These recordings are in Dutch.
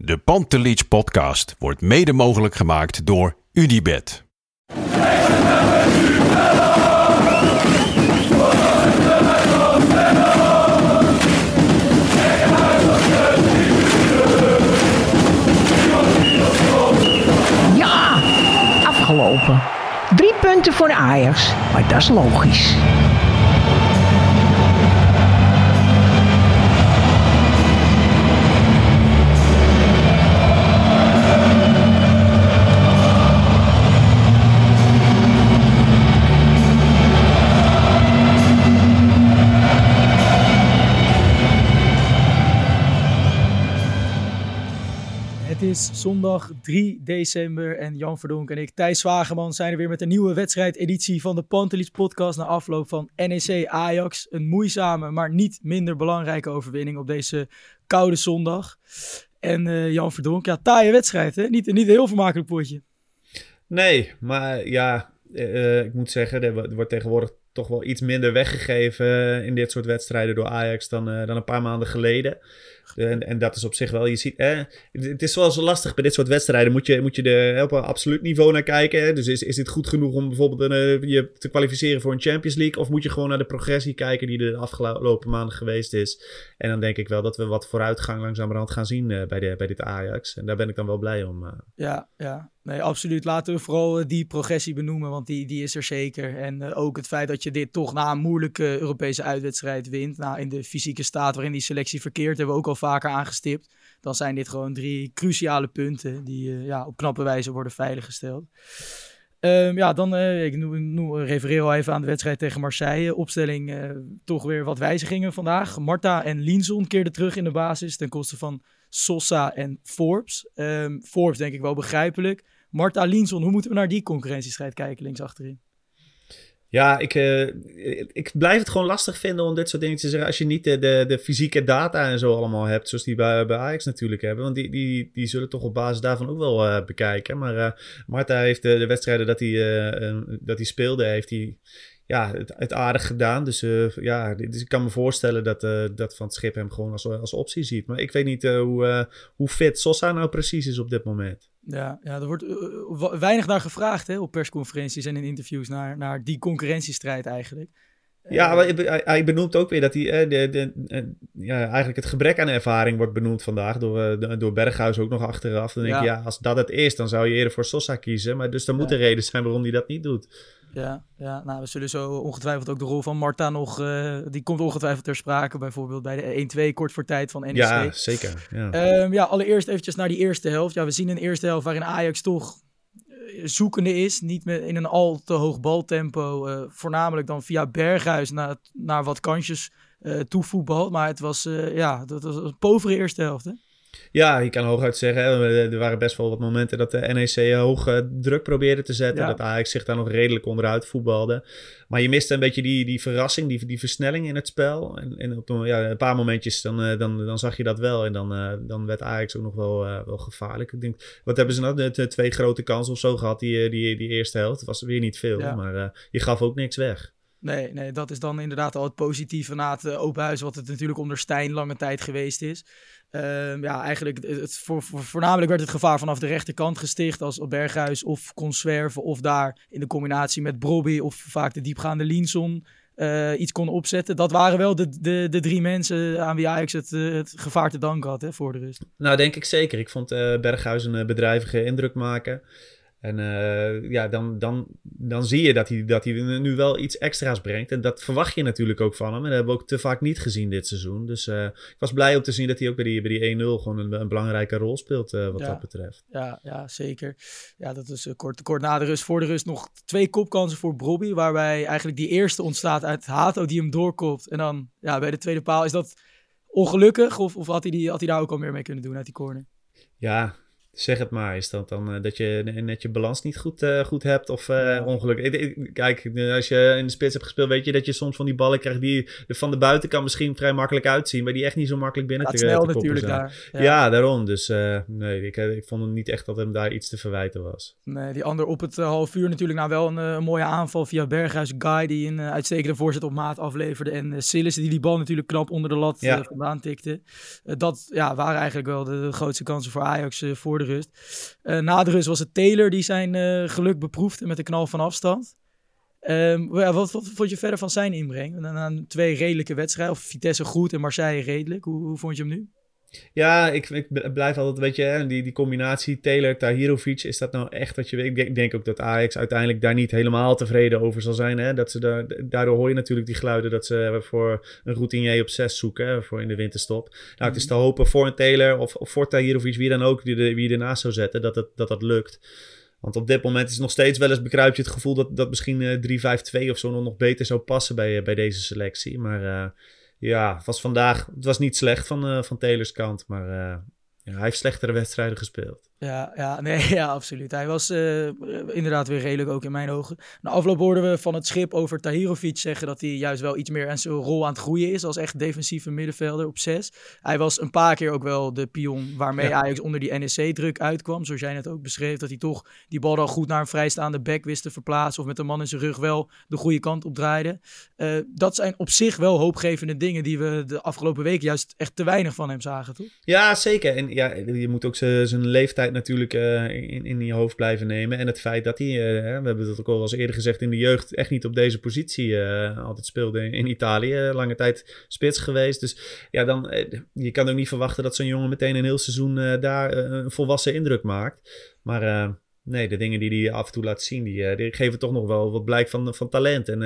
De Pantelich podcast wordt mede mogelijk gemaakt door UdiBet. Ja, afgelopen. Drie punten voor de Ajax, maar dat is logisch. Zondag 3 december en Jan Verdonk en ik, Thijs Wageman, zijn er weer met een nieuwe wedstrijdeditie van de Pantelis podcast na afloop van NEC Ajax. Een moeizame, maar niet minder belangrijke overwinning op deze koude zondag. En eh, Jan Verdonk, ja, taaie wedstrijd hè? Niet, niet een heel vermakelijk potje. Nee, maar ja, eh, ik moet zeggen, er wo- wordt tegenwoordig toch wel iets minder weggegeven in dit soort wedstrijden door Ajax dan, eh, dan een paar maanden geleden. En, en dat is op zich wel, je ziet, het is wel zo lastig bij dit soort wedstrijden. Moet je, moet je er op een absoluut niveau naar kijken. Hè? Dus is, is dit goed genoeg om bijvoorbeeld een, eh, je te kwalificeren voor een Champions League? Of moet je gewoon naar de progressie kijken die er de afgelopen maanden geweest is? En dan denk ik wel dat we wat vooruitgang langzamerhand gaan zien eh, bij, de, bij dit Ajax. En daar ben ik dan wel blij om. eh. Ja, ja. Nee, absoluut. Laten we vooral die progressie benoemen, want die, die is er zeker. En ook het feit dat je dit toch na een moeilijke Europese uitwedstrijd wint. Nou, in de fysieke staat waarin die selectie verkeert, hebben we ook al vaker aangestipt. Dan zijn dit gewoon drie cruciale punten die eh, ja, op knappe wijze worden veiliggesteld. Ehm, ja, dan, eh, ik noem, refereer al even aan de wedstrijd tegen Marseille. Opstelling eh, toch weer wat wijzigingen vandaag. Marta en Linson keerden terug in de basis ten koste van Sosa en Forbes. Ehm, Forbes denk ik wel begrijpelijk. Marta Linson, hoe moeten we naar die concurrentiestrijd kijken links achterin? Ja, ik, eh, ik blijf het gewoon lastig vinden om dit soort dingen te zeggen. Als je niet de, de, de fysieke data en zo allemaal hebt, zoals die bij, bij Ajax natuurlijk hebben. Want die, die, die zullen toch op basis daarvan ook wel eh, bekijken. Maar eh Marta heeft de, de wedstrijden dat hij, dat hij speelde, heeft hij ja, het, aardig gedaan. Dus, ja, ik kan me voorstellen dat, dat Van het Schip hem gewoon als, als optie ziet. Maar ik weet niet hoe, hoe fit Sosa nou precies is op dit moment. Ja, ja er wordt eh, wa- weinig naar gevraagd hè, op persconferenties en in interviews naar, naar die concurrentiestrijd eigenlijk. Ja, maar hij- benoemt ook weer dat hij eh, de, de, eh, ja, eigenlijk het gebrek aan ervaring wordt benoemd vandaag door, eh, door Berghuis ook nog achteraf. Dan denk Ja. je, ja, als dat het is, dan zou je eerder voor Sosa kiezen. Maar dus er moet Ja. een reden zijn waarom hij dat niet doet. Ja, ja, nou, we zullen zo ongetwijfeld ook de rol van Marta nog, eh, die komt ongetwijfeld ter sprake, bijvoorbeeld bij de 1-2 kort voor tijd van NEC. Ja, zeker. Ja. Ehm, ja, allereerst eventjes naar die eerste helft. Ja, we zien een eerste helft waarin Ajax toch eh, zoekende is. Niet met, in een al te hoog baltempo. eh, voornamelijk dan via Berghuis naar, naar wat kansjes eh toevoetbal. Maar het was, ja, dat was een povere eerste helft. Hè? Ja, je kan hooguit zeggen, er waren best wel wat momenten dat de NEC hoog eh, druk probeerde te zetten. Ja. Dat Ajax zich daar nog redelijk onderuit voetbalde. Maar je miste een beetje die, die verrassing, die, die versnelling in het spel. En, en op een, ja, een paar momentjes dan, eh, dan, dan zag je dat wel. En dan, eh, dan werd Ajax ook nog wel, wel gevaarlijk. Ik denk, wat hebben ze nou? De, de twee grote kansen of zo gehad, die, die, die eerste helft. Het was weer niet veel, Ja. maar je gaf ook niks weg. Nee, nee, dat is dan inderdaad al het positieve na het eh, open huis, wat het natuurlijk onder Stijn lange tijd geweest is. Ehm, ja, eigenlijk, het, voor, voor- voornamelijk werd het gevaar vanaf de rechterkant gesticht als Berghuis of kon zwerven of daar in de combinatie met Brobby of vaak de diepgaande Linson eh, iets kon opzetten. Dat waren wel de, de, de drie mensen aan wie Ajax het, eh, gevaar te danken had hè, voor de rust. Nou, denk ik zeker. Ik vond eh Berghuis een bedrijvige indruk maken. En eh, ja, dan, dan, dan zie je dat hij, dat hij nu wel iets extra's brengt. En dat verwacht je natuurlijk ook van hem. En dat hebben we ook te vaak niet gezien dit seizoen. Dus eh, ik was blij om te zien dat hij ook bij die, bij die 1-0 gewoon een, een belangrijke rol speelt eh, wat Ja. dat betreft. Ja, ja zeker. Ja, dat is kort, kort na de rust. Voor de rust nog twee kopkansen voor Brobby. Waarbij eigenlijk die eerste ontstaat uit Hato die hem doorkopt. En dan ja, bij de tweede paal is dat ongelukkig. Of, of had, hij die, had hij daar ook al meer mee kunnen doen uit die corner? Ja, Zeg het maar. Is dat dan dat je net je balans niet goed, goed hebt of ongeluk? Kijk, als je in de spits hebt gespeeld, weet je dat je soms van die ballen krijgt die er van de buitenkant misschien vrij makkelijk uitzien, maar die echt niet zo makkelijk binnen Gaat te, snel te natuurlijk zijn. daar. Ja. daarom. Dus nee, ik, ik vond het niet echt dat hem daar iets te verwijten was. Nee, die ander op het half uur natuurlijk nou wel een, mooie aanval via Berghuis. Guy die een uitstekende voorzet op maat afleverde. En uh, die die bal natuurlijk knap onder de lat ja. vandaan tikte. dat ja, waren eigenlijk wel de, de grootste kansen voor Ajax voor de rust. na de rust was het Taylor die zijn geluk beproefde met de knal van afstand. Wat, wat, wat, vond je verder van zijn inbreng? Na twee redelijke wedstrijden, of Vitesse goed en Marseille redelijk. Hoe, hoe vond je hem nu? Ja, ik, ik blijf altijd, weet je, hè, die, die combinatie Taylor-Tahirovic, is dat nou echt wat je weet? Ik denk, ook dat Ajax uiteindelijk daar niet helemaal tevreden over zal zijn. Hè? Dat ze daar, daardoor hoor je natuurlijk die geluiden dat ze voor een routinier op 6 zoeken, hè, voor in de winterstop. Nou, het is te hopen voor een Taylor of, of voor Tahirovic, wie dan ook, wie, wie ernaast zou zetten, dat het, dat, dat lukt. Want op dit moment is het nog steeds wel eens bekruip je het gevoel dat, dat misschien uh, 3-5-2 of zo nog beter zou passen bij, uh, bij deze selectie. Maar uh, ja, was vandaag, het was niet slecht van, van Taylors kant, maar ja, hij heeft slechtere wedstrijden gespeeld. Ja, ja, nee, ja, absoluut. Hij was uh, inderdaad weer redelijk ook in mijn ogen. Na afloop hoorden we van het schip over Tahirovic zeggen dat hij juist wel iets meer aan zijn rol aan het groeien is als echt defensieve middenvelder op 6. Hij was een paar keer ook wel de pion waarmee ja. Ajax onder die NEC-druk uitkwam. Zoals jij net ook beschreef, dat hij toch die bal dan goed naar een vrijstaande back wist te verplaatsen of met de man in zijn rug wel de goede kant op draaide. Uh, dat zijn op zich wel hoopgevende dingen die we de afgelopen weken juist echt te weinig van hem zagen, toch? Ja, zeker. En ja, je moet ook zijn leeftijd natuurlijk uh, in, in je hoofd blijven nemen. En het feit dat hij, uh, we hebben het ook al eens eerder gezegd, in de jeugd echt niet op deze positie uh, altijd speelde in, Italië. Lange tijd spits geweest. Dus ja, dan, je kan ook niet verwachten dat zo'n jongen meteen een heel seizoen daar een volwassen indruk maakt. Maar nee, de dingen die hij af en toe laat zien, die, die geven toch nog wel wat blijk van, van talent. En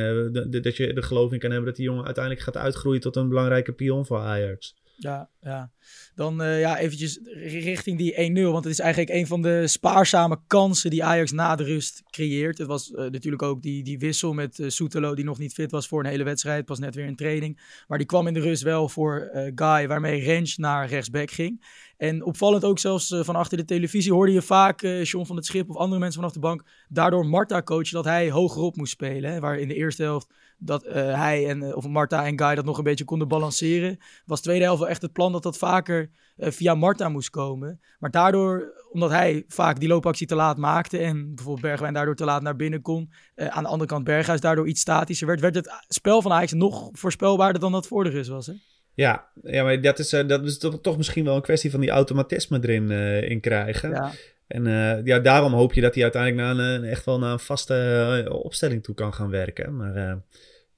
dat je er geloof in kan hebben dat die jongen uiteindelijk gaat uitgroeien tot een belangrijke pion voor Ajax. Ja, ja. Dan uh, ja, eventjes richting die 1-0. Want het is eigenlijk een van de spaarzame kansen die Ajax na de rust creëert. Het was uh, natuurlijk ook die, die wissel met uh, Soetelo die nog niet fit was voor een hele wedstrijd. Pas net weer in training. Maar die kwam in de rust wel voor Guy, waarmee Rens naar rechtsback ging. En opvallend ook zelfs van achter de televisie hoorde je vaak John van het Schip of andere mensen vanaf de bank daardoor Marta coachen dat hij hogerop moest spelen. Waar in de eerste helft dat hij en of Marta en Guy dat nog een beetje konden balanceren. Was de tweede helft wel echt het plan dat dat vaker uh, via Marta moest komen. Maar daardoor, omdat hij vaak die loopactie te laat maakte en bijvoorbeeld Bergwijn daardoor te laat naar binnen kon, uh, aan de andere kant Berghuis daardoor iets statischer werd, werd het spel van Ajax nog voorspelbaarder dan dat voor de rust was. Hè? Ja, ja, maar dat is, dat is toch, toch, misschien wel een kwestie van die automatisme erin in krijgen. Ja. En ja, daarom hoop je dat hij uiteindelijk naar een, echt wel naar een vaste opstelling toe kan gaan werken. Maar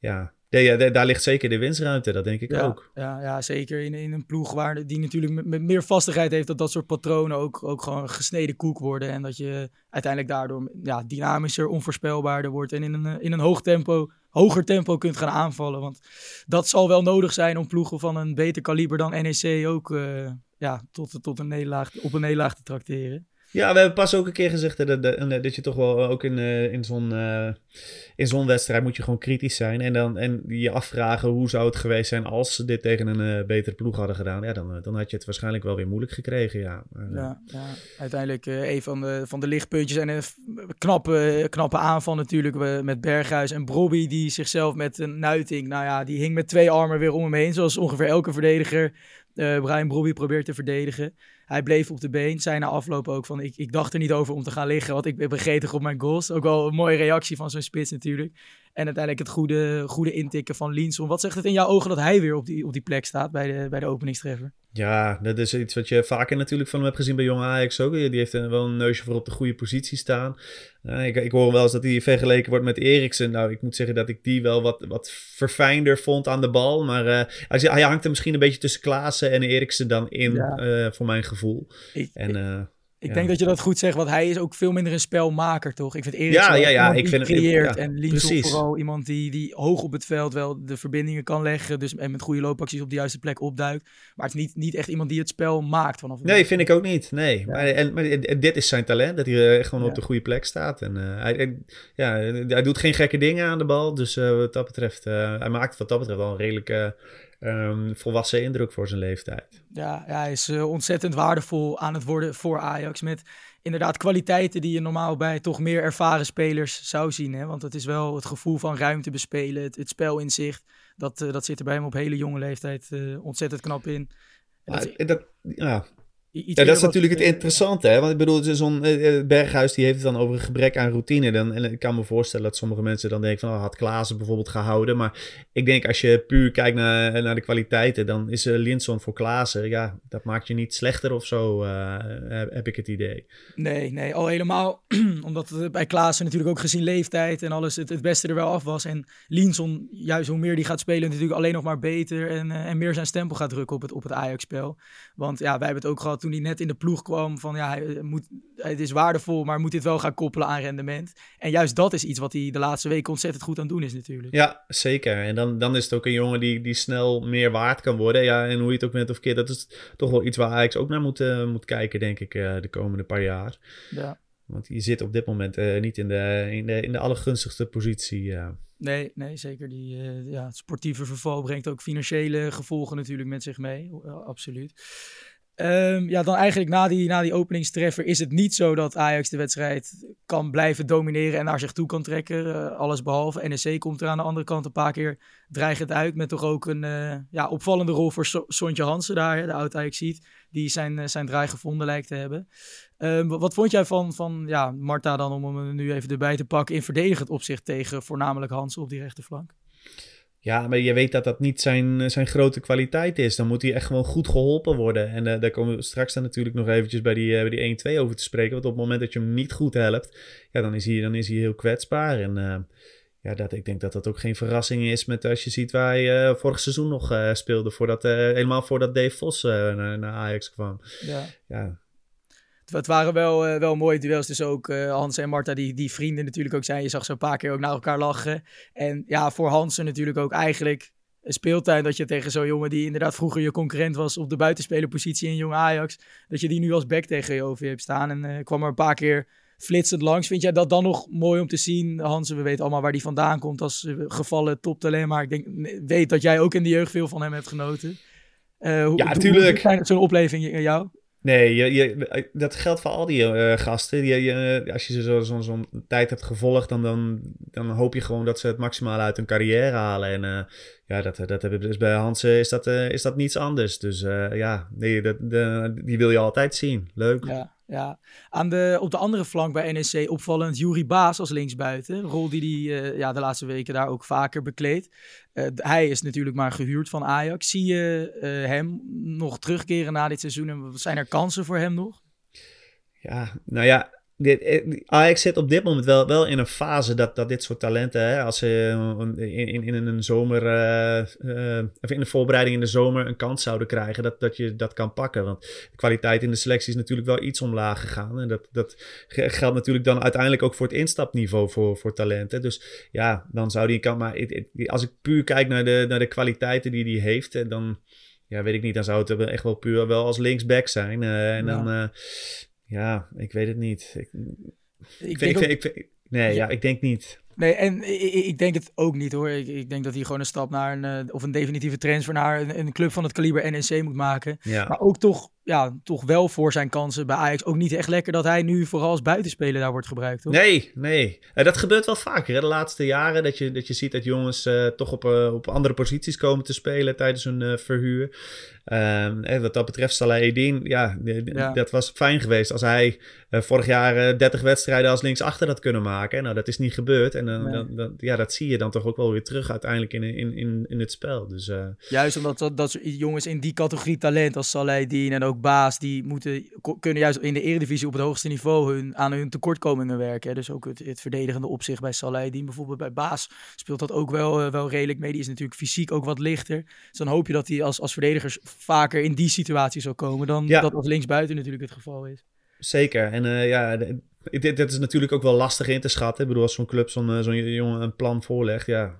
ja, ja, daar ligt zeker de winstruimte, dat denk ik ook. Ja, ja zeker in, in een ploeg waar die natuurlijk met, met, meer vastigheid heeft, dat dat soort patronen ook, ook gewoon gesneden koek worden. En dat je uiteindelijk daardoor ja, dynamischer, onvoorspelbaarder wordt en in een, in een hoog tempo, hoger tempo kunt gaan aanvallen. Want dat zal wel nodig zijn om ploegen van een beter kaliber dan NEC ook uh, ja, tot, tot een nederlaag, op een nederlaag te tracteren. Ja, we hebben pas ook een keer gezegd dat, dat, dat je toch wel ook in, uh, in zo'n uh, in zo'n wedstrijd moet je gewoon kritisch zijn. En, dan, en je afvragen hoe zou het geweest zijn als ze dit tegen een betere ploeg hadden gedaan. Ja, dan, dan had je het waarschijnlijk wel weer moeilijk gekregen. Ja, ja, ja, uiteindelijk een van de, van de lichtpuntjes en een knappe, knappe aanval natuurlijk met Berghuis en Brobby die zichzelf met een nuiting, nou ja, die hing met twee armen weer om hem heen. Zoals ongeveer elke verdediger Brian Brobby probeert te verdedigen. Hij bleef op de been. Zei na afloop ook van, ik, ik dacht er niet over om te gaan liggen, want ik ben begretig op mijn goals. Ook wel een mooie reactie van zo'n spits natuurlijk. En uiteindelijk het goede, goede intikken van Linson. Wat zegt het in jouw ogen dat hij weer op die, op die plek staat bij de, bij de openingstreffer? Ja, dat is iets wat je vaker natuurlijk van hem hebt gezien bij jonge Ajax ook. Die heeft wel een neusje voor op de goede positie staan. Uh, ik, ik hoor wel eens dat hij vergeleken wordt met Eriksen. Nou, ik moet zeggen dat ik die wel wat, wat verfijnder vond aan de bal. Maar uh, hij, hij hangt er misschien een beetje tussen Klaassen en Eriksen dan in, ja. uh, voor mijn gevoel. Ik, en, ik denk dat je dat goed zegt, want hij is ook veel minder een spelmaker, toch? Ik vind Erik ja, ja, ja, ik vind creëert het, ja, en Linson vooral iemand die, die hoog op het veld wel de verbindingen kan leggen, dus en met goede loopacties op de juiste plek opduikt. Maar het is niet, niet echt iemand die het spel maakt vanaf. Nee, vind ik ook niet. Nee, ja. maar, en, maar dit is zijn talent, dat hij uh, gewoon op de goede plek staat. En uh, hij, ja, hij doet geen gekke dingen aan de bal, dus uh, wat dat betreft, hij maakt wat dat betreft wel een redelijk um, volwassen indruk voor zijn leeftijd. Ja, hij is uh, ontzettend waardevol aan het worden voor Ajax. Met inderdaad kwaliteiten die je normaal bij toch meer ervaren spelers zou zien. Hè? Want het is wel het gevoel van ruimte bespelen, het, het spelinzicht. Dat, uh, dat zit er bij hem op hele jonge leeftijd uh, ontzettend knap in. En dat, dat, ja, ja, dat is natuurlijk het interessante, hè? Want ik bedoel, zo'n uh, Berghuis die heeft het dan over een gebrek aan routine. Dan, en ik kan me voorstellen dat sommige mensen dan denken van... Oh, had Klaassen bijvoorbeeld gehouden. Maar ik denk als je puur kijkt naar, naar de kwaliteiten... dan is Linson voor Klaassen... Ja, dat maakt je niet slechter of zo, uh, heb ik het idee. Nee, nee, al helemaal. omdat het bij Klaassen natuurlijk ook gezien leeftijd en alles... het, het beste er wel af was. En Linson, juist hoe meer die gaat spelen... natuurlijk alleen nog maar beter... en, en meer zijn stempel gaat drukken op het, op het Ajax-spel. Want ja, wij hebben het ook gehad toen hij net in de ploeg kwam van ja, hij moet, het is waardevol, maar moet dit wel gaan koppelen aan rendement. En juist dat is iets wat hij de laatste weken ontzettend goed aan doen is natuurlijk. Ja, zeker. En dan, dan is het ook een jongen die, die snel meer waard kan worden. Ja, en hoe je het ook met of keer, dat is toch wel iets waar Ajax ook naar moet, uh, moet kijken, denk ik, uh, de komende paar jaar. Ja. Want je zit op dit moment uh, niet in de, in, de, in de allergunstigste positie. Nee, nee, zeker. Die, ja, het sportieve verval brengt ook financiële gevolgen natuurlijk met zich mee. absoluut. Um, ja, dan eigenlijk na die, na die openingstreffer is het niet zo dat Ajax de wedstrijd kan blijven domineren en naar zich toe kan trekken. Uh, alles behalve. NEC komt er aan de andere kant een paar keer dreigend uit. Met toch ook een uh, ja, opvallende rol voor so Sontje Hansen daar, de oud Ajax ziet. Die zijn, uh, zijn draai gevonden lijkt te hebben. Um, wat vond jij van, van ja, Marta dan, om hem nu even erbij te pakken, in verdedigend opzicht tegen voornamelijk Hansen op die rechterflank? Ja, maar je weet dat dat niet zijn, zijn grote kwaliteit is. Dan moet hij echt gewoon goed geholpen worden. En uh, daar komen we straks dan natuurlijk nog eventjes bij die, uh, bij die 1-2 over te spreken. Want op het moment dat je hem niet goed helpt, ja, dan, is hij, dan is hij heel kwetsbaar. En uh, ja, dat, ik denk dat dat ook geen verrassing is met als je ziet waar hij vorig seizoen nog speelde. Voordat, helemaal voordat Dave Vos naar, naar Ajax kwam. Ja. ja het waren wel, uh, wel mooie duels. Dus ook uh, Hans en Marta, die, die vrienden natuurlijk ook zijn. Je zag ze een paar keer ook naar elkaar lachen. En ja, voor Hansen natuurlijk ook eigenlijk een speeltuin dat je tegen zo'n jongen die inderdaad vroeger je concurrent was op de buitenspelerpositie in Jong Ajax, dat je die nu als back tegen je over hebt staan. En uh, kwam er een paar keer flitsend langs. Vind jij dat dan nog mooi om te zien? Hansen, we weten allemaal waar die vandaan komt als gevallen toptalent. Maar ik denk, weet dat jij ook in de jeugd veel van hem hebt genoten. Ja, natuurlijk. Zo'n opleving in jou? Nee, je, je, dat geldt voor al die uh, gasten. Je, je, als je ze zo'n zo, zo tijd hebt gevolgd, dan, dan, dan hoop je gewoon dat ze het maximale uit hun carrière halen. En uh, ja, dat, dat hebben dus bij Hansen is dat, uh, is dat niets anders. Dus ja, nee, dat, de, die wil je altijd zien. Leuk. Ja. Ja, Aan de, op de andere flank bij NEC opvallend Jury Baas als linksbuiten. Rol die hij uh, ja, de laatste weken daar ook vaker bekleedt. Hij is natuurlijk maar gehuurd van Ajax. Zie je hem nog terugkeren na dit seizoen? En zijn er kansen voor hem nog? Ja, nou ja, eh, Ajax zit op dit moment wel, wel in een fase dat, dat dit soort talenten, hè, als ze in, in, in een zomer, uh, uh, of in de voorbereiding in de zomer een kans zouden krijgen, dat, dat je dat kan pakken. Want de kwaliteit in de selectie is natuurlijk wel iets omlaag gegaan. En dat, dat geldt natuurlijk dan uiteindelijk ook voor het instapniveau voor, voor talenten. Dus ja, dan zou die kan. Maar als ik puur kijk naar de, naar de kwaliteiten die hij heeft, dan ja, weet ik niet, dan zou het echt wel puur wel als linksback zijn. en dan ja, ik weet het niet. Ik, ik, ik, ik, nee, ja, ik denk niet. Nee, en ik, denk het ook niet hoor. Ik, ik, denk dat hij gewoon een stap naar een, eh, of een definitieve transfer naar een, een club van het kaliber NEC moet maken. Ja. Maar ook toch, ja, toch wel voor zijn kansen bij Ajax. Ook niet echt lekker dat hij nu vooral als buitenspeler daar wordt gebruikt. Hoor. Nee, nee. Uh, dat gebeurt wel vaker hè, de laatste jaren. Dat je, dat je ziet dat jongens uh, toch op, op andere posities komen te spelen tijdens hun verhuur. Um, wat dat betreft, Salah Edin, ja, ja, dat was fijn geweest als hij vorig jaar uh, 30 wedstrijden als linksachter had kunnen maken. Nou, dat is niet gebeurd. En dan, nee. dan, ja, dat zie je dan toch ook wel weer terug uiteindelijk in, in, in, in het spel. Dus. Juist omdat dat, dat jongens in die categorie talent als Salah Edin en ook Baas, die moeten, kunnen juist in de eredivisie op het hoogste niveau hun, aan hun tekortkomingen werken. Hè. Dus ook het, het verdedigende opzicht bij Salah Edin. Bijvoorbeeld bij Baas speelt dat ook wel, uh, wel redelijk mee. Die is natuurlijk fysiek ook wat lichter. Dus dan hoop je dat hij als, als verdedigers vaker in die situatie zal komen dan ja. dat als linksbuiten natuurlijk het geval is. Zeker. En uh, ja, dit, dit, is natuurlijk ook wel lastig in te schatten. Ik bedoel, als zo'n club zo'n uh, zo'n jongen een plan voorlegt, ja.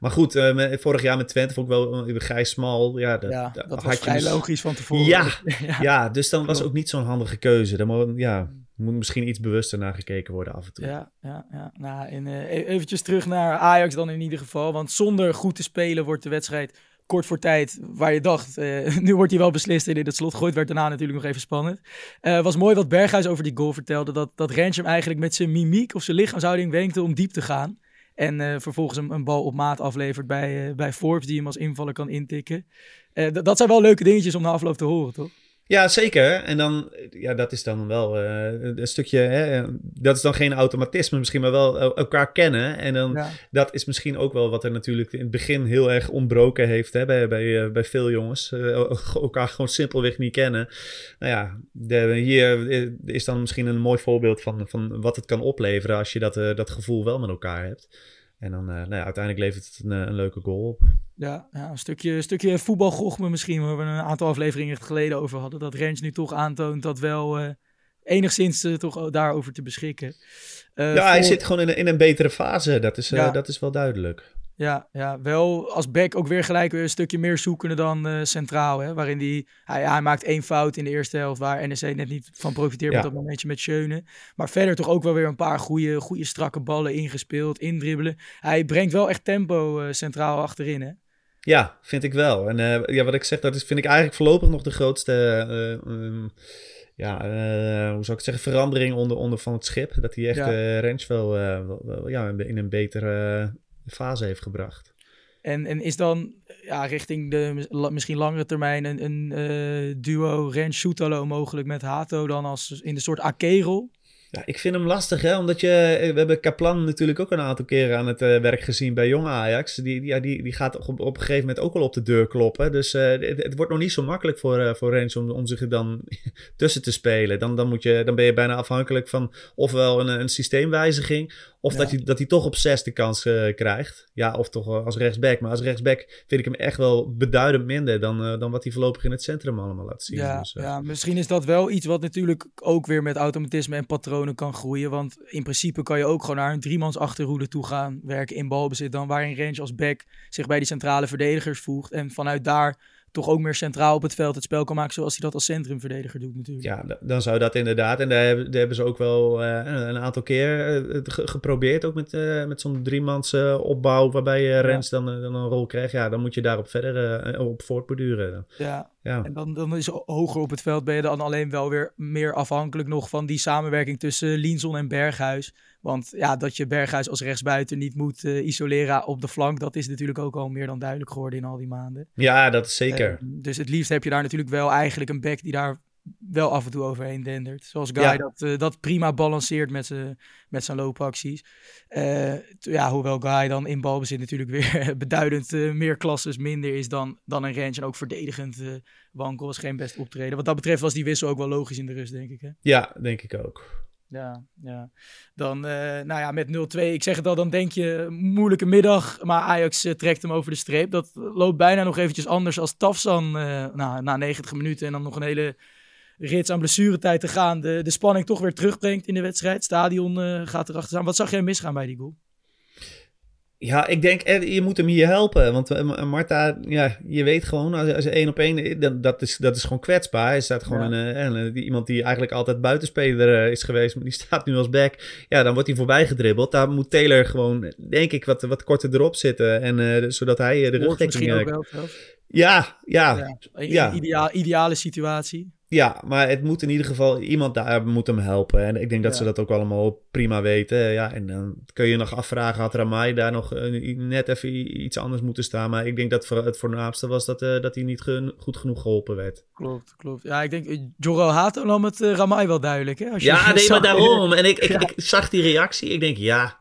Maar goed, uh, met, vorig jaar met Twente vond ik wel uh, Gijs Smal. Ja, dat, ja, dat was vrij logisch van tevoren. Ja, ja. ja, dus dan was ook niet zo'n handige keuze. Dan moet, ja, moet misschien iets bewuster naar gekeken worden af en toe. Ja, ja, ja. Nou, en, uh, eventjes terug naar Ajax dan in ieder geval. Want zonder goed te spelen wordt de wedstrijd kort voor tijd, waar je dacht, uh, nu wordt hij wel beslist en in het slot gooit, werd daarna natuurlijk nog even spannend. Uh, was mooi wat Berghuis over die goal vertelde, dat, dat eigenlijk met zijn mimiek of zijn lichaamshouding wenkte om diep te gaan. En uh, vervolgens een, een, bal op maat aflevert bij, bij Forbes, die hem als invaller kan intikken. dat zijn wel leuke dingetjes om na afloop te horen, toch? Ja, zeker. En dan, ja, dat is dan wel uh, een stukje, hè, dat is dan geen automatisme misschien, maar wel elkaar kennen. En dan, dat is misschien ook wel wat er natuurlijk in het begin heel erg ontbroken heeft hè, bij, bij, bij veel jongens. Uh, elkaar gewoon simpelweg niet kennen. Nou ja, de, hier is dan misschien een mooi voorbeeld van, van wat het kan opleveren als je dat, uh, dat gevoel wel met elkaar hebt. En dan, nou ja, uiteindelijk levert het een, een leuke goal op. Ja, ja, een stukje, stukje voetbalgochme misschien, waar we een aantal afleveringen geleden over hadden. Dat Rens nu toch aantoont dat wel uh, enigszins uh, toch daarover te beschikken. Ja, hij zit gewoon in een, in een betere fase, dat is, ja. dat is wel duidelijk. Ja, ja, wel als back ook weer gelijk weer een stukje meer zoekende dan centraal. Hè, waarin die, hij, hij, maakt één fout in de eerste helft waar NEC net niet van profiteert ja. met dat momentje met Schöne. Maar verder toch ook wel weer een paar goede, goede strakke ballen ingespeeld, indribbelen. Hij brengt wel echt tempo centraal achterin hè. Ja, vind ik wel. En uh, ja, wat ik zeg, dat is, vind ik eigenlijk voorlopig nog de grootste um, ja, uh, hoe zou ik het zeggen, verandering onder, onder van het schip. Dat hij echt ja. uh, wel, wel, wel, ja, in een betere fase heeft gebracht. En, en is dan ja, richting de misschien langere termijn een, een duo Ranch Soetalo mogelijk met Hato dan als in de soort Akerel? Ja, ik vind hem lastig, hè? omdat je, eh, we hebben Kaplan natuurlijk ook een aantal keren aan het uh, werk gezien bij Jong Ajax. Die, die, ja, die, die gaat op, op een gegeven moment ook wel op de deur kloppen. Dus uh, het, het, wordt nog niet zo makkelijk voor, uh, voor Rens om, om zich er dan tussen te spelen. Dan, dan, moet je, dan ben je bijna afhankelijk van ofwel een, een systeemwijziging of ja. dat, hij, dat hij toch op zes de kans uh, krijgt. Ja, of toch als rechtsback. Maar als rechtsback vind ik hem echt wel beduidend minder dan, uh, dan wat hij voorlopig in het centrum allemaal laat zien. Ja, dus, ja, misschien is dat wel iets wat natuurlijk ook weer met automatisme en patronen kan groeien. Want in principe kan je ook gewoon naar een driemans achterhoede toe gaan werken in balbezit. Dan waarin Range als back zich bij die centrale verdedigers voegt. En vanuit daar toch ook meer centraal op het veld het spel kan maken zoals hij dat als centrumverdediger doet natuurlijk. Ja, dan zou dat inderdaad. En daar hebben, daar hebben ze ook wel uh, een aantal keer uh, geprobeerd. Ook met, uh, met zo'n driemans opbouw waarbij je Rens ja. dan, dan een rol krijgt. Ja, dan moet je daarop verder op voortborduren. Ja, ja. en dan, dan is hoger op het veld ben je dan alleen wel weer meer afhankelijk nog van die samenwerking tussen Linson en Berghuis. Want ja, dat je Berghuis als rechtsbuiten niet moet uh, isoleren op de flank, dat is natuurlijk ook al meer dan duidelijk geworden in al die maanden. Ja, dat is zeker. Uh, dus het liefst heb je daar natuurlijk wel eigenlijk een back die daar wel af en toe overheen dendert. Zoals Guy ja. dat, uh, dat prima balanceert met zijn met zijn loopacties. ja, hoewel Guy dan in balbezit natuurlijk weer beduidend meer klasses minder is dan, dan een range. En ook verdedigend wankel was geen best optreden. Wat dat betreft was die wissel ook wel logisch in de rust, denk ik. Hè? Ja, denk ik ook. Ja, ja. Dan, nou ja, met 0-2. Ik zeg het al, dan denk je moeilijke middag. Maar Ajax trekt hem over de streep. Dat loopt bijna nog eventjes anders als Tafsan nou, na 90 minuten. En dan nog een hele rits aan blessuretijd te gaan. De, de spanning toch weer terugbrengt in de wedstrijd. Stadion gaat erachter staan. Wat zag jij misgaan bij die goal? Ja, ik denk, je moet hem hier helpen. Want uh, Marta, ja, je weet gewoon, als, je één op één, dat, is, dat is gewoon kwetsbaar. Hij staat gewoon ja. een, een, iemand die eigenlijk altijd buitenspeler is geweest, maar die staat nu als back. Ja, dan wordt hij voorbij gedribbeld. Daar moet Taylor gewoon, denk ik, wat, wat korter erop zitten. En, uh, zodat hij de rugdekking... ook wel Ja, ja. ja. ja. Ideaal, ideale situatie. Ja, maar het moet in ieder geval iemand daar moet hem helpen. En ik denk dat ja. ze dat ook allemaal prima weten. Ja, en dan kun je nog afvragen, had Ramai daar nog uh, net even iets anders moeten staan. Maar ik denk dat het voornaamste was dat, uh, dat hij niet goed genoeg geholpen werd. Klopt, klopt. Ja, ik denk, Joro Hato nam het uh, Ramai wel duidelijk. Hè? Als je ja, nee, maar daarom. En ik, ik, ja. ik, zag die reactie. Ik denk, ja,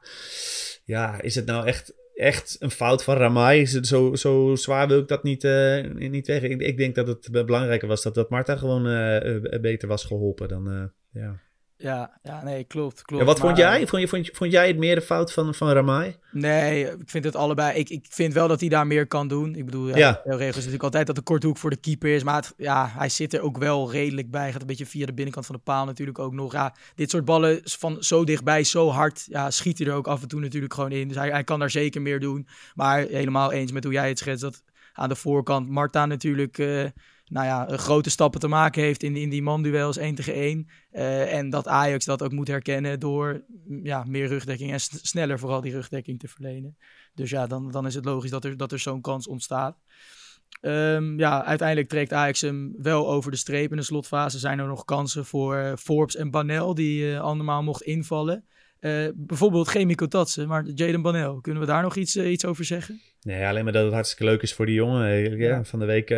ja, is het nou echt echt een fout van Ramai. Zo, zo zwaar wil ik dat niet, uh, niet weg. Ik, denk dat het belangrijker was dat, dat Marta gewoon uh, beter was geholpen dan. ja. Ja, ja, nee, klopt. klopt en wat maar, vond jij? Vond, je, vond, vond jij het meer de fout van, van Ramai? Nee, ik vind het allebei. Ik, ik vind wel dat hij daar meer kan doen. Ik bedoel, ja, ja. de regel is natuurlijk altijd dat de korte hoek voor de keeper is. Maar het, ja, hij zit er ook wel redelijk bij. Gaat een beetje via de binnenkant van de paal natuurlijk ook nog. Ja, dit soort ballen van zo dichtbij, zo hard, ja, schiet hij er ook af en toe natuurlijk gewoon in. Dus hij, hij kan daar zeker meer doen. Maar helemaal eens met hoe jij het schetst, dat aan de voorkant Marta natuurlijk... Uh, nou ja, grote stappen te maken heeft in, in die manduels 1 tegen 1. Uh, en dat Ajax dat ook moet herkennen door ja, meer rugdekking en sneller vooral die rugdekking te verlenen. Dus ja, dan, dan is het logisch dat er, dat er zo'n kans ontstaat. Ehm, ja, uiteindelijk trekt Ajax hem wel over de streep. In de slotfase zijn er nog kansen voor uh, Forbes en Banel, die uh, andermaal mocht invallen. Uh, bijvoorbeeld geen Tatsen, maar Jaden Banel. Kunnen we daar nog iets, iets over zeggen? Nee, alleen maar dat het hartstikke leuk is voor die jongen. Ja, ja. Van de week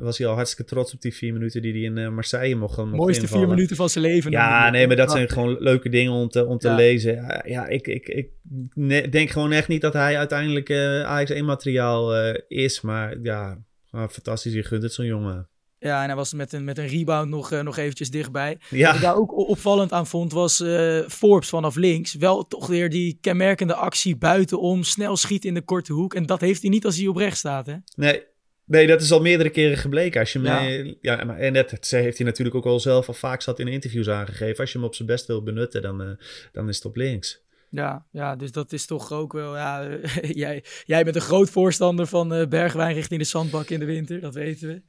was hij al hartstikke trots op die vier minuten die hij in Marseille mocht, mocht Mooiste invallen. vier minuten van zijn leven. Ja, nee, maar dat zijn gewoon leuke dingen om te, om te ja. lezen. Ja, ik, ik, ik denk gewoon echt niet dat hij uiteindelijk Ajax 1 materiaal is. Maar ja, fantastisch, je gunt het zo'n jongen. Ja, en hij was met een, met een rebound nog, uh, nog eventjes dichtbij. Ja. Wat ik daar ook opvallend aan vond, was uh, Forbes vanaf links. Wel toch weer die kenmerkende actie buitenom, snel schieten in de korte hoek. En dat heeft hij niet als hij op rechts staat, hè? Nee, nee dat is al meerdere keren gebleken. Als je ja. ja, en net dat heeft hij natuurlijk ook al zelf al vaak zat in interviews aangegeven. Als je hem op zijn best wil benutten, dan, uh, dan is het op links. Ja, ja, dus dat is toch ook wel. Ja, jij, jij bent een groot voorstander van uh, bergwijn richting de zandbak in de winter, dat weten we.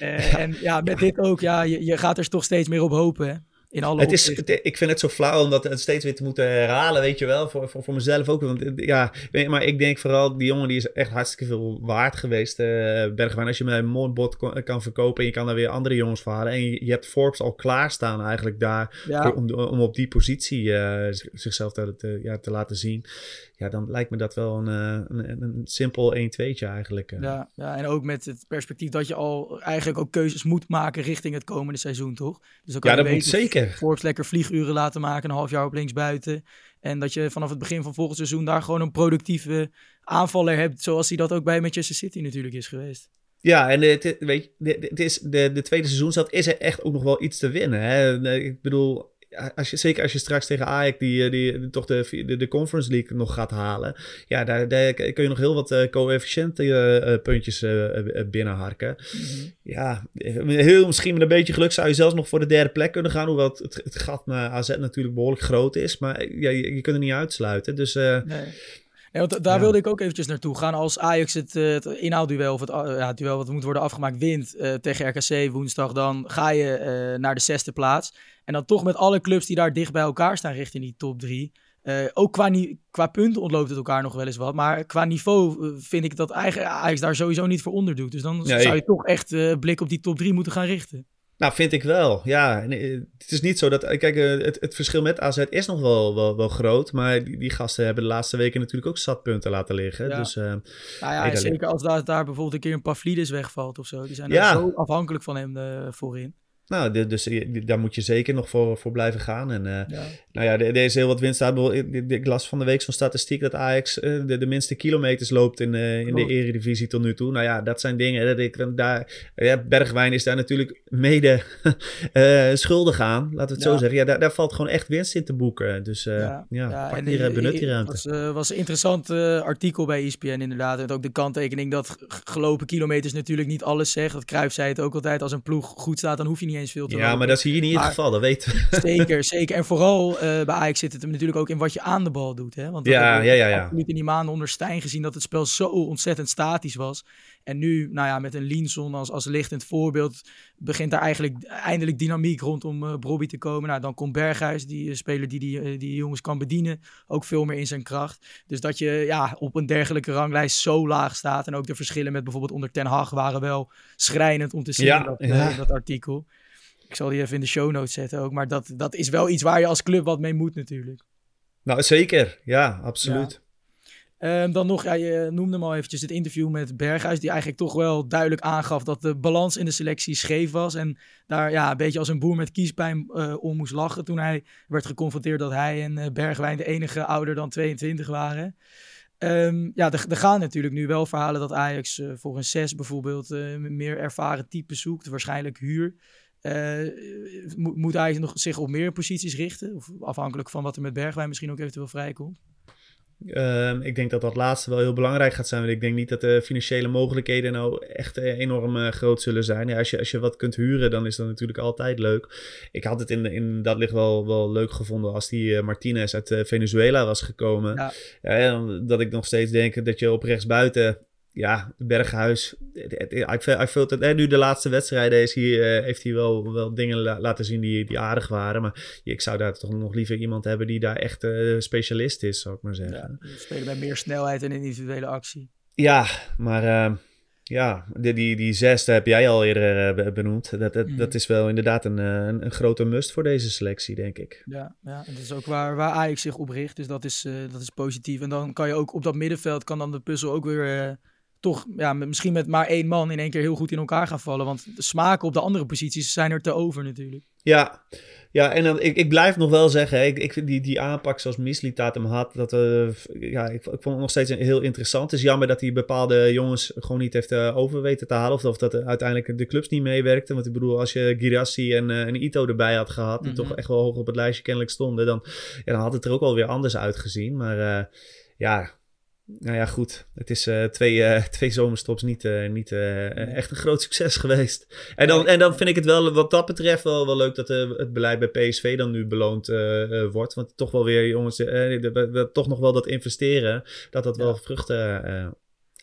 Uh, En ja, met dit ook, ja, je, je gaat er toch steeds meer op hopen. Hè? In alle het is, ik vind het zo flauw om dat steeds weer te moeten herhalen, weet je wel. Voor, voor, voor mezelf ook. Want ja, maar ik denk vooral, die jongen die is echt hartstikke veel waard geweest. Uh, Bergwijn, als je met een mooi bot kan verkopen en je kan daar weer andere jongens varen. En je, je hebt Forbes al klaarstaan eigenlijk daar ja. om, om op die positie uh, zichzelf te, te, ja, te laten zien ja, dan lijkt me dat wel een, een, een simpel 1-2'tje eigenlijk. Ja, ja, en ook met het perspectief dat je al eigenlijk ook keuzes moet maken richting het komende seizoen, toch? Dus dan kan ja, dat moet zeker. Forbes lekker vlieguren laten maken, een half jaar op linksbuiten. En dat je vanaf het begin van volgend seizoen daar gewoon een productieve aanvaller hebt, zoals hij dat ook bij Manchester City natuurlijk is geweest. Ja, en het, weet je, het is de, de tweede seizoen is er echt ook nog wel iets te winnen. Hè? Ik bedoel, als je, zeker als je straks tegen Ajax die, die, toch de, de, de Conference League nog gaat halen. Ja, daar, daar kun je nog heel wat uh, coëfficiënte uh, puntjes binnenharken. Mm -hmm. Ja, heel misschien met een beetje geluk zou je zelfs nog voor de derde plek kunnen gaan. Hoewel het, het, gat naar AZ natuurlijk behoorlijk groot is. Maar ja, je, je kunt het niet uitsluiten. Dus... Nee. Want daar wilde ik ook eventjes naartoe gaan. Als Ajax het, het inhoudduel, of het, ja, het duel wat moet worden afgemaakt, wint uh, tegen RKC woensdag, dan ga je uh, naar de zesde plaats. En dan toch met alle clubs die daar dicht bij elkaar staan richting die top drie. Uh, ook qua, qua punten ontloopt het elkaar nog wel eens wat. Maar qua niveau vind ik dat Ajax daar sowieso niet voor onderdoet. Dus dan zou je toch echt blik op die top drie moeten gaan richten. Nou, vind ik wel. Ja, het is niet zo dat. Kijk, het, het verschil met AZ is nog wel, wel, wel groot. Maar die, die, gasten hebben de laatste weken natuurlijk ook zatpunten laten liggen. Ja. Dus, nou ja, hey, zeker als daar, daar bijvoorbeeld een keer een Pavlidis wegvalt of zo. Die zijn ja. zo afhankelijk van hem voorin. Nou, dus daar moet je zeker nog voor, voor blijven gaan. En uh, ja. nou ja, er is heel wat winst. Ik las van de week van statistiek dat Ajax uh, de, de, minste kilometers loopt in, uh, in de eredivisie tot nu toe. Nou ja, dat zijn dingen. Dat ik, daar, ja, Bergwijn is daar natuurlijk mede schuldig aan. Laten we het ja. zo zeggen. Ja, daar, daar valt gewoon echt winst in te boeken. Dus ja, ja, pak die, benut die ruimte. Het was, was een interessant artikel bij ESPN inderdaad. En ook de kanttekening dat gelopen kilometers natuurlijk niet alles zegt. Dat Cruijff zei het ook altijd. Als een ploeg goed staat, dan hoef je niet eens veel te Ja, maar dat is hier niet maar, het geval, dat weten we. Zeker, zeker. En vooral uh, bij Ajax zit het hem natuurlijk ook in wat je aan de bal doet. Hè? Want ja, ja, ja, ja. in die maanden onder Stijn gezien dat het spel zo ontzettend statisch was. En nu, nou ja, met een Linson als, als lichtend voorbeeld, begint daar eigenlijk eindelijk dynamiek rondom uh, Bobby te komen. Nou, dan komt Berghuis, die uh, speler die die, uh, die jongens kan bedienen, ook veel meer in zijn kracht. Dus dat je ja, op een dergelijke ranglijst zo laag staat. En ook de verschillen met bijvoorbeeld onder Ten Hag waren wel schrijnend om te zien ja, in, dat, ja. in dat artikel. Ik zal die even in de show notes zetten ook. Maar dat, dat is wel iets waar je als club wat mee moet natuurlijk. Nou, zeker. Ja, absoluut. Ja. Um, dan nog, ja, je noemde hem al eventjes het interview met Berghuis, die eigenlijk toch wel duidelijk aangaf dat de balans in de selectie scheef was. En daar ja, een beetje als een boer met kiespijn uh, om moest lachen toen hij werd geconfronteerd dat hij en uh, Bergwijn de enige ouder dan 22 waren. Um, ja, er, er, gaan natuurlijk nu wel verhalen dat Ajax uh, voor een 6 bijvoorbeeld meer ervaren type zoekt, waarschijnlijk huur. Uh, moet, moet hij nog zich op meer posities richten? Of afhankelijk van wat er met Bergwijn misschien ook eventueel vrijkomt? Um, ik denk dat dat laatste wel heel belangrijk gaat zijn. Want ik denk niet dat de financiële mogelijkheden nou echt enorm uh, groot zullen zijn. Ja, als, je, als je wat kunt huren, dan is dat natuurlijk altijd leuk. Ik had het in, in dat licht wel, wel leuk gevonden als die uh, Martinez uit Venezuela was gekomen. Ja. dat ik nog steeds denk dat je op rechtsbuiten ja, Berghuis. Ik vind dat nu de laatste wedstrijden is hier, uh, heeft hij wel, wel dingen la laten zien die, die aardig waren. Maar ik zou daar toch nog liever iemand hebben die daar echt uh, specialist is, zou ik maar zeggen. Ja, spelen bij meer snelheid en individuele actie. Ja, maar uh, ja, die, die, die zesde heb jij al eerder benoemd. Dat, dat, dat is wel inderdaad een, een, een, grote must voor deze selectie, denk ik. Ja, ja dat is ook waar, waar Ajax zich op richt. Dus dat is, dat is positief. En dan kan je ook op dat middenveld, kan dan de puzzel ook weer toch ja, misschien met maar één man in één keer heel goed in elkaar gaan vallen. Want de smaken op de andere posities zijn er te over natuurlijk. Ja, ja en dan, ik, ik blijf nog wel zeggen, ik, ik vind die, die aanpak zoals Mislitat hem had, dat, uh, ja, ik, ik, vond het nog steeds heel interessant. Het is jammer dat hij bepaalde jongens gewoon niet heeft uh, over weten te halen. Of, of dat uiteindelijk de clubs niet meewerkten. Want ik bedoel, als je Girassi en, uh, en Ito erbij had gehad, die toch mhm. echt wel hoog op het lijstje kennelijk stonden, dan, ja, dan had het er ook alweer anders uitgezien. Maar ja, nou ja, goed. Het is uh, twee, uh, twee zomerstops niet, uh, niet echt een groot succes geweest. En dan, en dan vind ik het wel, wat dat betreft, wel, wel leuk dat het beleid bij PSV dan nu beloond wordt. Want toch wel weer, jongens, toch nog wel dat investeren, dat dat wel vruchten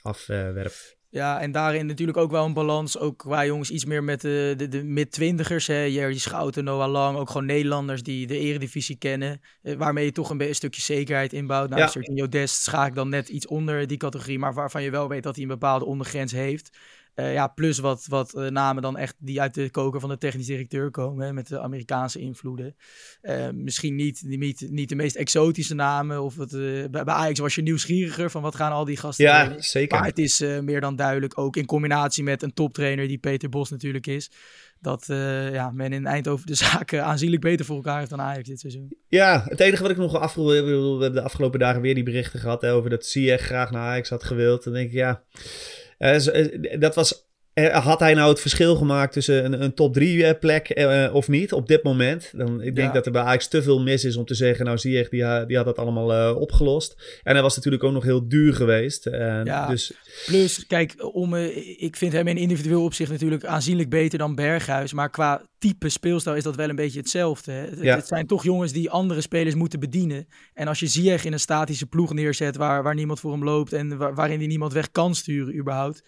afwerpt. Ja, en daarin natuurlijk ook wel een balans. Ook qua jongens iets meer met de, de, de mid-twintigers. Jerry Schouten, Noah Lang. Ook gewoon Nederlanders die de eredivisie kennen. Eh, waarmee je toch een, een, stukje zekerheid inbouwt. Nou, ja. Sergio Dest schaak ik dan net iets onder die categorie. Maar waarvan je wel weet dat hij een bepaalde ondergrens heeft. Uh, ja, plus wat, wat uh, namen dan echt die uit de koker van de technisch directeur komen. Hè, met de Amerikaanse invloeden. Uh, misschien niet, niet, niet de meest exotische namen. Of het, bij, bij Ajax was je nieuwsgieriger van wat gaan al die gasten Ja, doen. zeker. Maar het is meer dan duidelijk. Ook in combinatie met een toptrainer die Peter Bos natuurlijk is. Dat ja, men in Eindhoven de zaken aanzienlijk beter voor elkaar heeft dan Ajax dit seizoen. Ja, het enige wat ik nog afvroeg. We hebben de afgelopen dagen weer die berichten gehad hè, over dat Ziyech graag naar Ajax had gewild. Dan denk ik ja... Uh, dat was had hij nou het verschil gemaakt tussen een, een top 3 plek uh, of niet op dit moment? Dan, ik denk ja. dat er bij Ajax te veel mis is om te zeggen, nou zie je, die, die had dat allemaal uh, opgelost. En hij was natuurlijk ook nog heel duur geweest. Uh, ja, dus... plus, kijk, om, ik vind hem in individueel opzicht natuurlijk aanzienlijk beter dan Berghuis. Maar qua type speelstijl is dat wel een beetje hetzelfde. Hè? Ja. Het zijn toch jongens die andere spelers moeten bedienen. En als je Ziyech in een statische ploeg neerzet waar, waar niemand voor hem loopt en waar, waarin hij niemand weg kan sturen überhaupt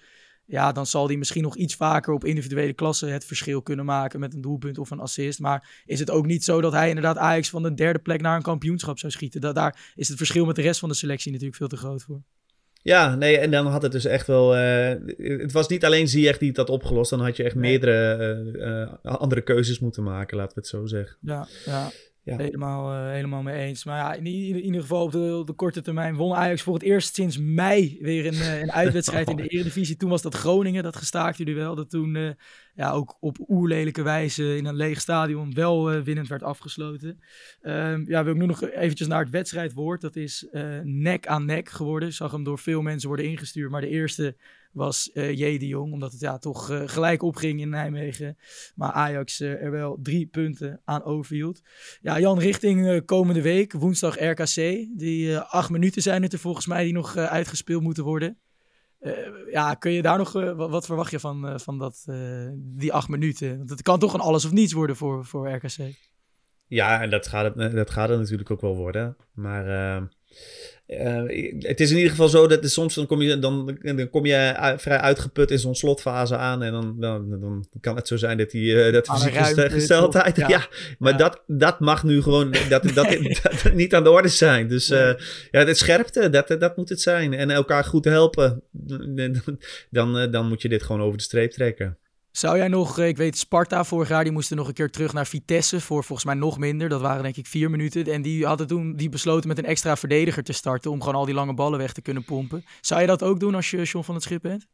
ja, dan zal hij misschien nog iets vaker op individuele klassen het verschil kunnen maken met een doelpunt of een assist. Maar is het ook niet zo dat hij inderdaad Ajax van de derde plek naar een kampioenschap zou schieten? Da daar is het verschil met de rest van de selectie natuurlijk veel te groot voor. Ja, nee, en dan had het dus echt wel. Uh, het was niet alleen Ziyech die het had opgelost. Dan had je echt meerdere uh, uh, andere keuzes moeten maken, laten we het zo zeggen. Ja, ja. Ja. Helemaal, uh, helemaal mee eens. Maar ja, in, in, in ieder geval op de, de, korte termijn won Ajax voor het eerst sinds mei weer een, uh, een uitwedstrijd in de Eredivisie. Toen was dat Groningen, dat gestaakte duel. Dat toen uh, ja, ook op oerlelijke wijze in een leeg stadion wel winnend werd afgesloten. Um, ja, wil ik nu nog eventjes naar het wedstrijdwoord. Dat is nek aan nek geworden. Ik zag hem door veel mensen worden ingestuurd. Maar de eerste was uh, J. de Jong. Omdat het ja, toch uh, gelijk opging in Nijmegen. Maar Ajax uh, er wel drie punten aan overhield. Ja, Jan, richting komende week, woensdag RKC. Die acht minuten zijn het er volgens mij die nog uitgespeeld moeten worden. ja, kun je daar nog, wat, wat, verwacht je van, van dat, die acht minuten? Want het kan toch een alles of niets worden voor, voor RKC. Ja, en dat gaat het, dat gaat het natuurlijk ook wel worden. Maar uh, het is in ieder geval zo dat soms dan kom je, dan, dan kom je vrij uitgeput in zo'n slotfase aan. En dan, dan, dan kan het zo zijn dat die uh, dat fysieke gesteldheid. Ja. ja, maar ja. Dat, dat mag nu gewoon dat, dat, dat, niet aan de orde zijn. Dus uh, ja, het scherpte, dat, dat moet het zijn. En elkaar goed helpen. Dan, dan moet je dit gewoon over de streep trekken. Zou jij nog, eh, ik weet Sparta vorig jaar, die moesten nog een keer terug naar Vitesse voor volgens mij nog minder. Dat waren denk ik vier minuten. En die hadden toen die besloten met een extra verdediger te starten om gewoon al die lange ballen weg te kunnen pompen. Zou je dat ook doen als je John van het Schip bent?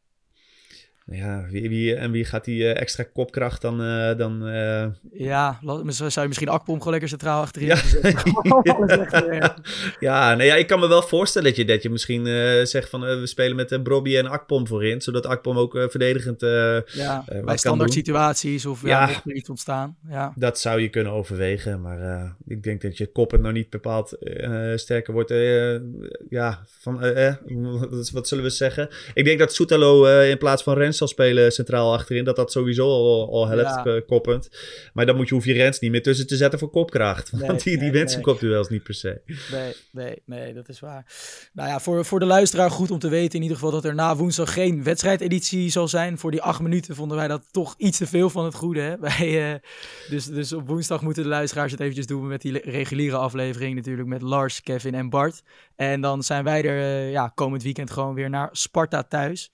Ja, wie, wie, en wie gaat die uh, extra kopkracht dan... Uh, dan uh... Ja, zou je misschien Akpom gewoon lekker centraal achterin ja. ja, nee, ja, ik kan me wel voorstellen dat je, dat je misschien zegt van... we spelen met Brobby en Akpom voorin, zodat Akpom ook verdedigend Ja, bij standaard situaties of ja, ja iets ontstaan. Ja. Dat zou je kunnen overwegen, maar ik denk dat je koppen nou niet bepaald sterker wordt. ja, van, wat zullen we zeggen? Ik denk dat Soetalo in plaats van Rens zal spelen centraal achterin. Dat dat sowieso al, al helpt ja. koppend. Maar dan moet je, hoef je Rens niet meer tussen te zetten voor kopkracht. Want nee, die, die nee, zijn kopduels niet per se. Nee, nee, nee, dat is waar. Nou ja, voor, voor de luisteraar goed om te weten in ieder geval dat er na woensdag geen wedstrijdeditie zal zijn. Voor die acht minuten vonden wij dat toch iets te veel van het goede. Hè? Wij, uh, dus, dus op woensdag moeten de luisteraars het eventjes doen met die reguliere aflevering natuurlijk met Lars, Kevin en Bart. En dan zijn wij er uh, ja, komend weekend gewoon weer naar Sparta thuis.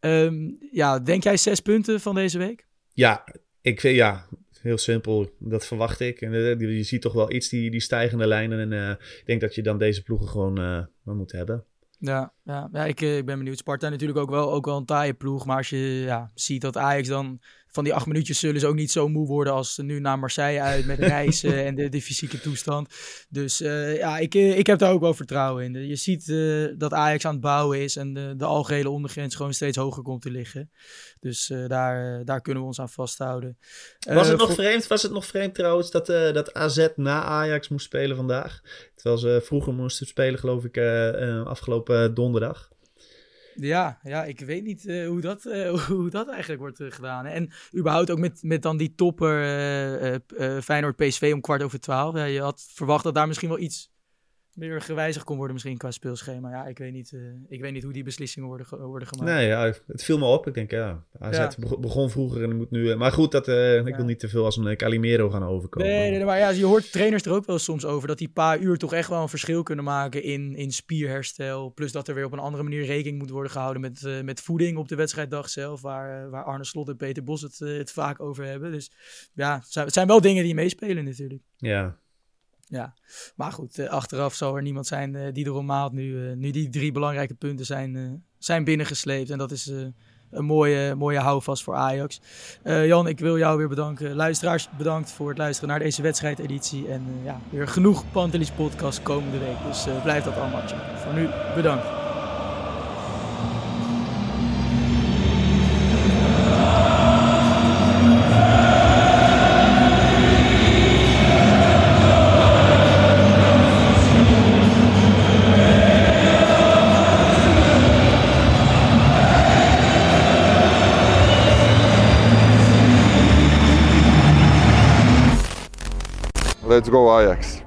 Ehm, ja, denk jij zes punten van deze week? Ja, ik vind ja, heel simpel. Dat verwacht ik. En uh, je ziet toch wel iets die, die stijgende lijnen. En uh, ik denk dat je dan deze ploegen gewoon uh, moet hebben. Ja, ja, ja ik, ik ben benieuwd. Sparta natuurlijk ook wel, ook wel een taaie ploeg. Maar als je ja, ziet dat Ajax dan van die acht minuutjes zullen ze ook niet zo moe worden als ze nu naar Marseille uit met reizen en de, de, fysieke toestand. Dus uh, ja, ik, ik heb daar ook wel vertrouwen in. Je ziet uh, dat Ajax aan het bouwen is en de, de algehele ondergrens gewoon steeds hoger komt te liggen. Dus uh, daar, daar kunnen we ons aan vasthouden. Was, het nog vreemd, was het nog vreemd trouwens dat, dat AZ na Ajax moest spelen vandaag? Terwijl ze vroeger moesten spelen, geloof ik, afgelopen donderdag. Ja, ja, ik weet niet uh, hoe, dat, uh, hoe dat eigenlijk wordt uh, gedaan. En überhaupt ook met, met dan die topper Feyenoord-PSV om kwart over twaalf. Je had verwacht dat daar misschien wel iets meer gewijzigd kon worden misschien qua speelschema. Ja, ik weet niet, uh, ik weet niet hoe die beslissingen worden, worden gemaakt. Nee, ja, het viel me op. Ik denk, ja, AZ ja. begon vroeger en moet nu... maar goed, dat, uh, ik wil niet te veel als een Calimero gaan overkomen. Nee, nee, maar ja, je hoort trainers er ook wel soms over... dat die paar uur toch echt wel een verschil kunnen maken in, in spierherstel. Plus dat er weer op een andere manier rekening moet worden gehouden... met, uh, met voeding op de wedstrijddag zelf... waar, waar Arne Slot en Peter Bos het, het vaak over hebben. Dus ja, het zijn wel dingen die meespelen natuurlijk. Ja, ja, maar goed, uh, achteraf zal er niemand zijn uh, die erom maalt nu, uh, nu die drie belangrijke punten zijn, zijn binnengesleept. En dat is een mooie, mooie houvast voor Ajax. Jan, ik wil jou weer bedanken. Luisteraars, bedankt voor het luisteren naar deze wedstrijdeditie. En ja, weer genoeg Pantelis podcast komende week. Dus blijf dat allemaal. Voor nu, bedankt. Let's go Ajax.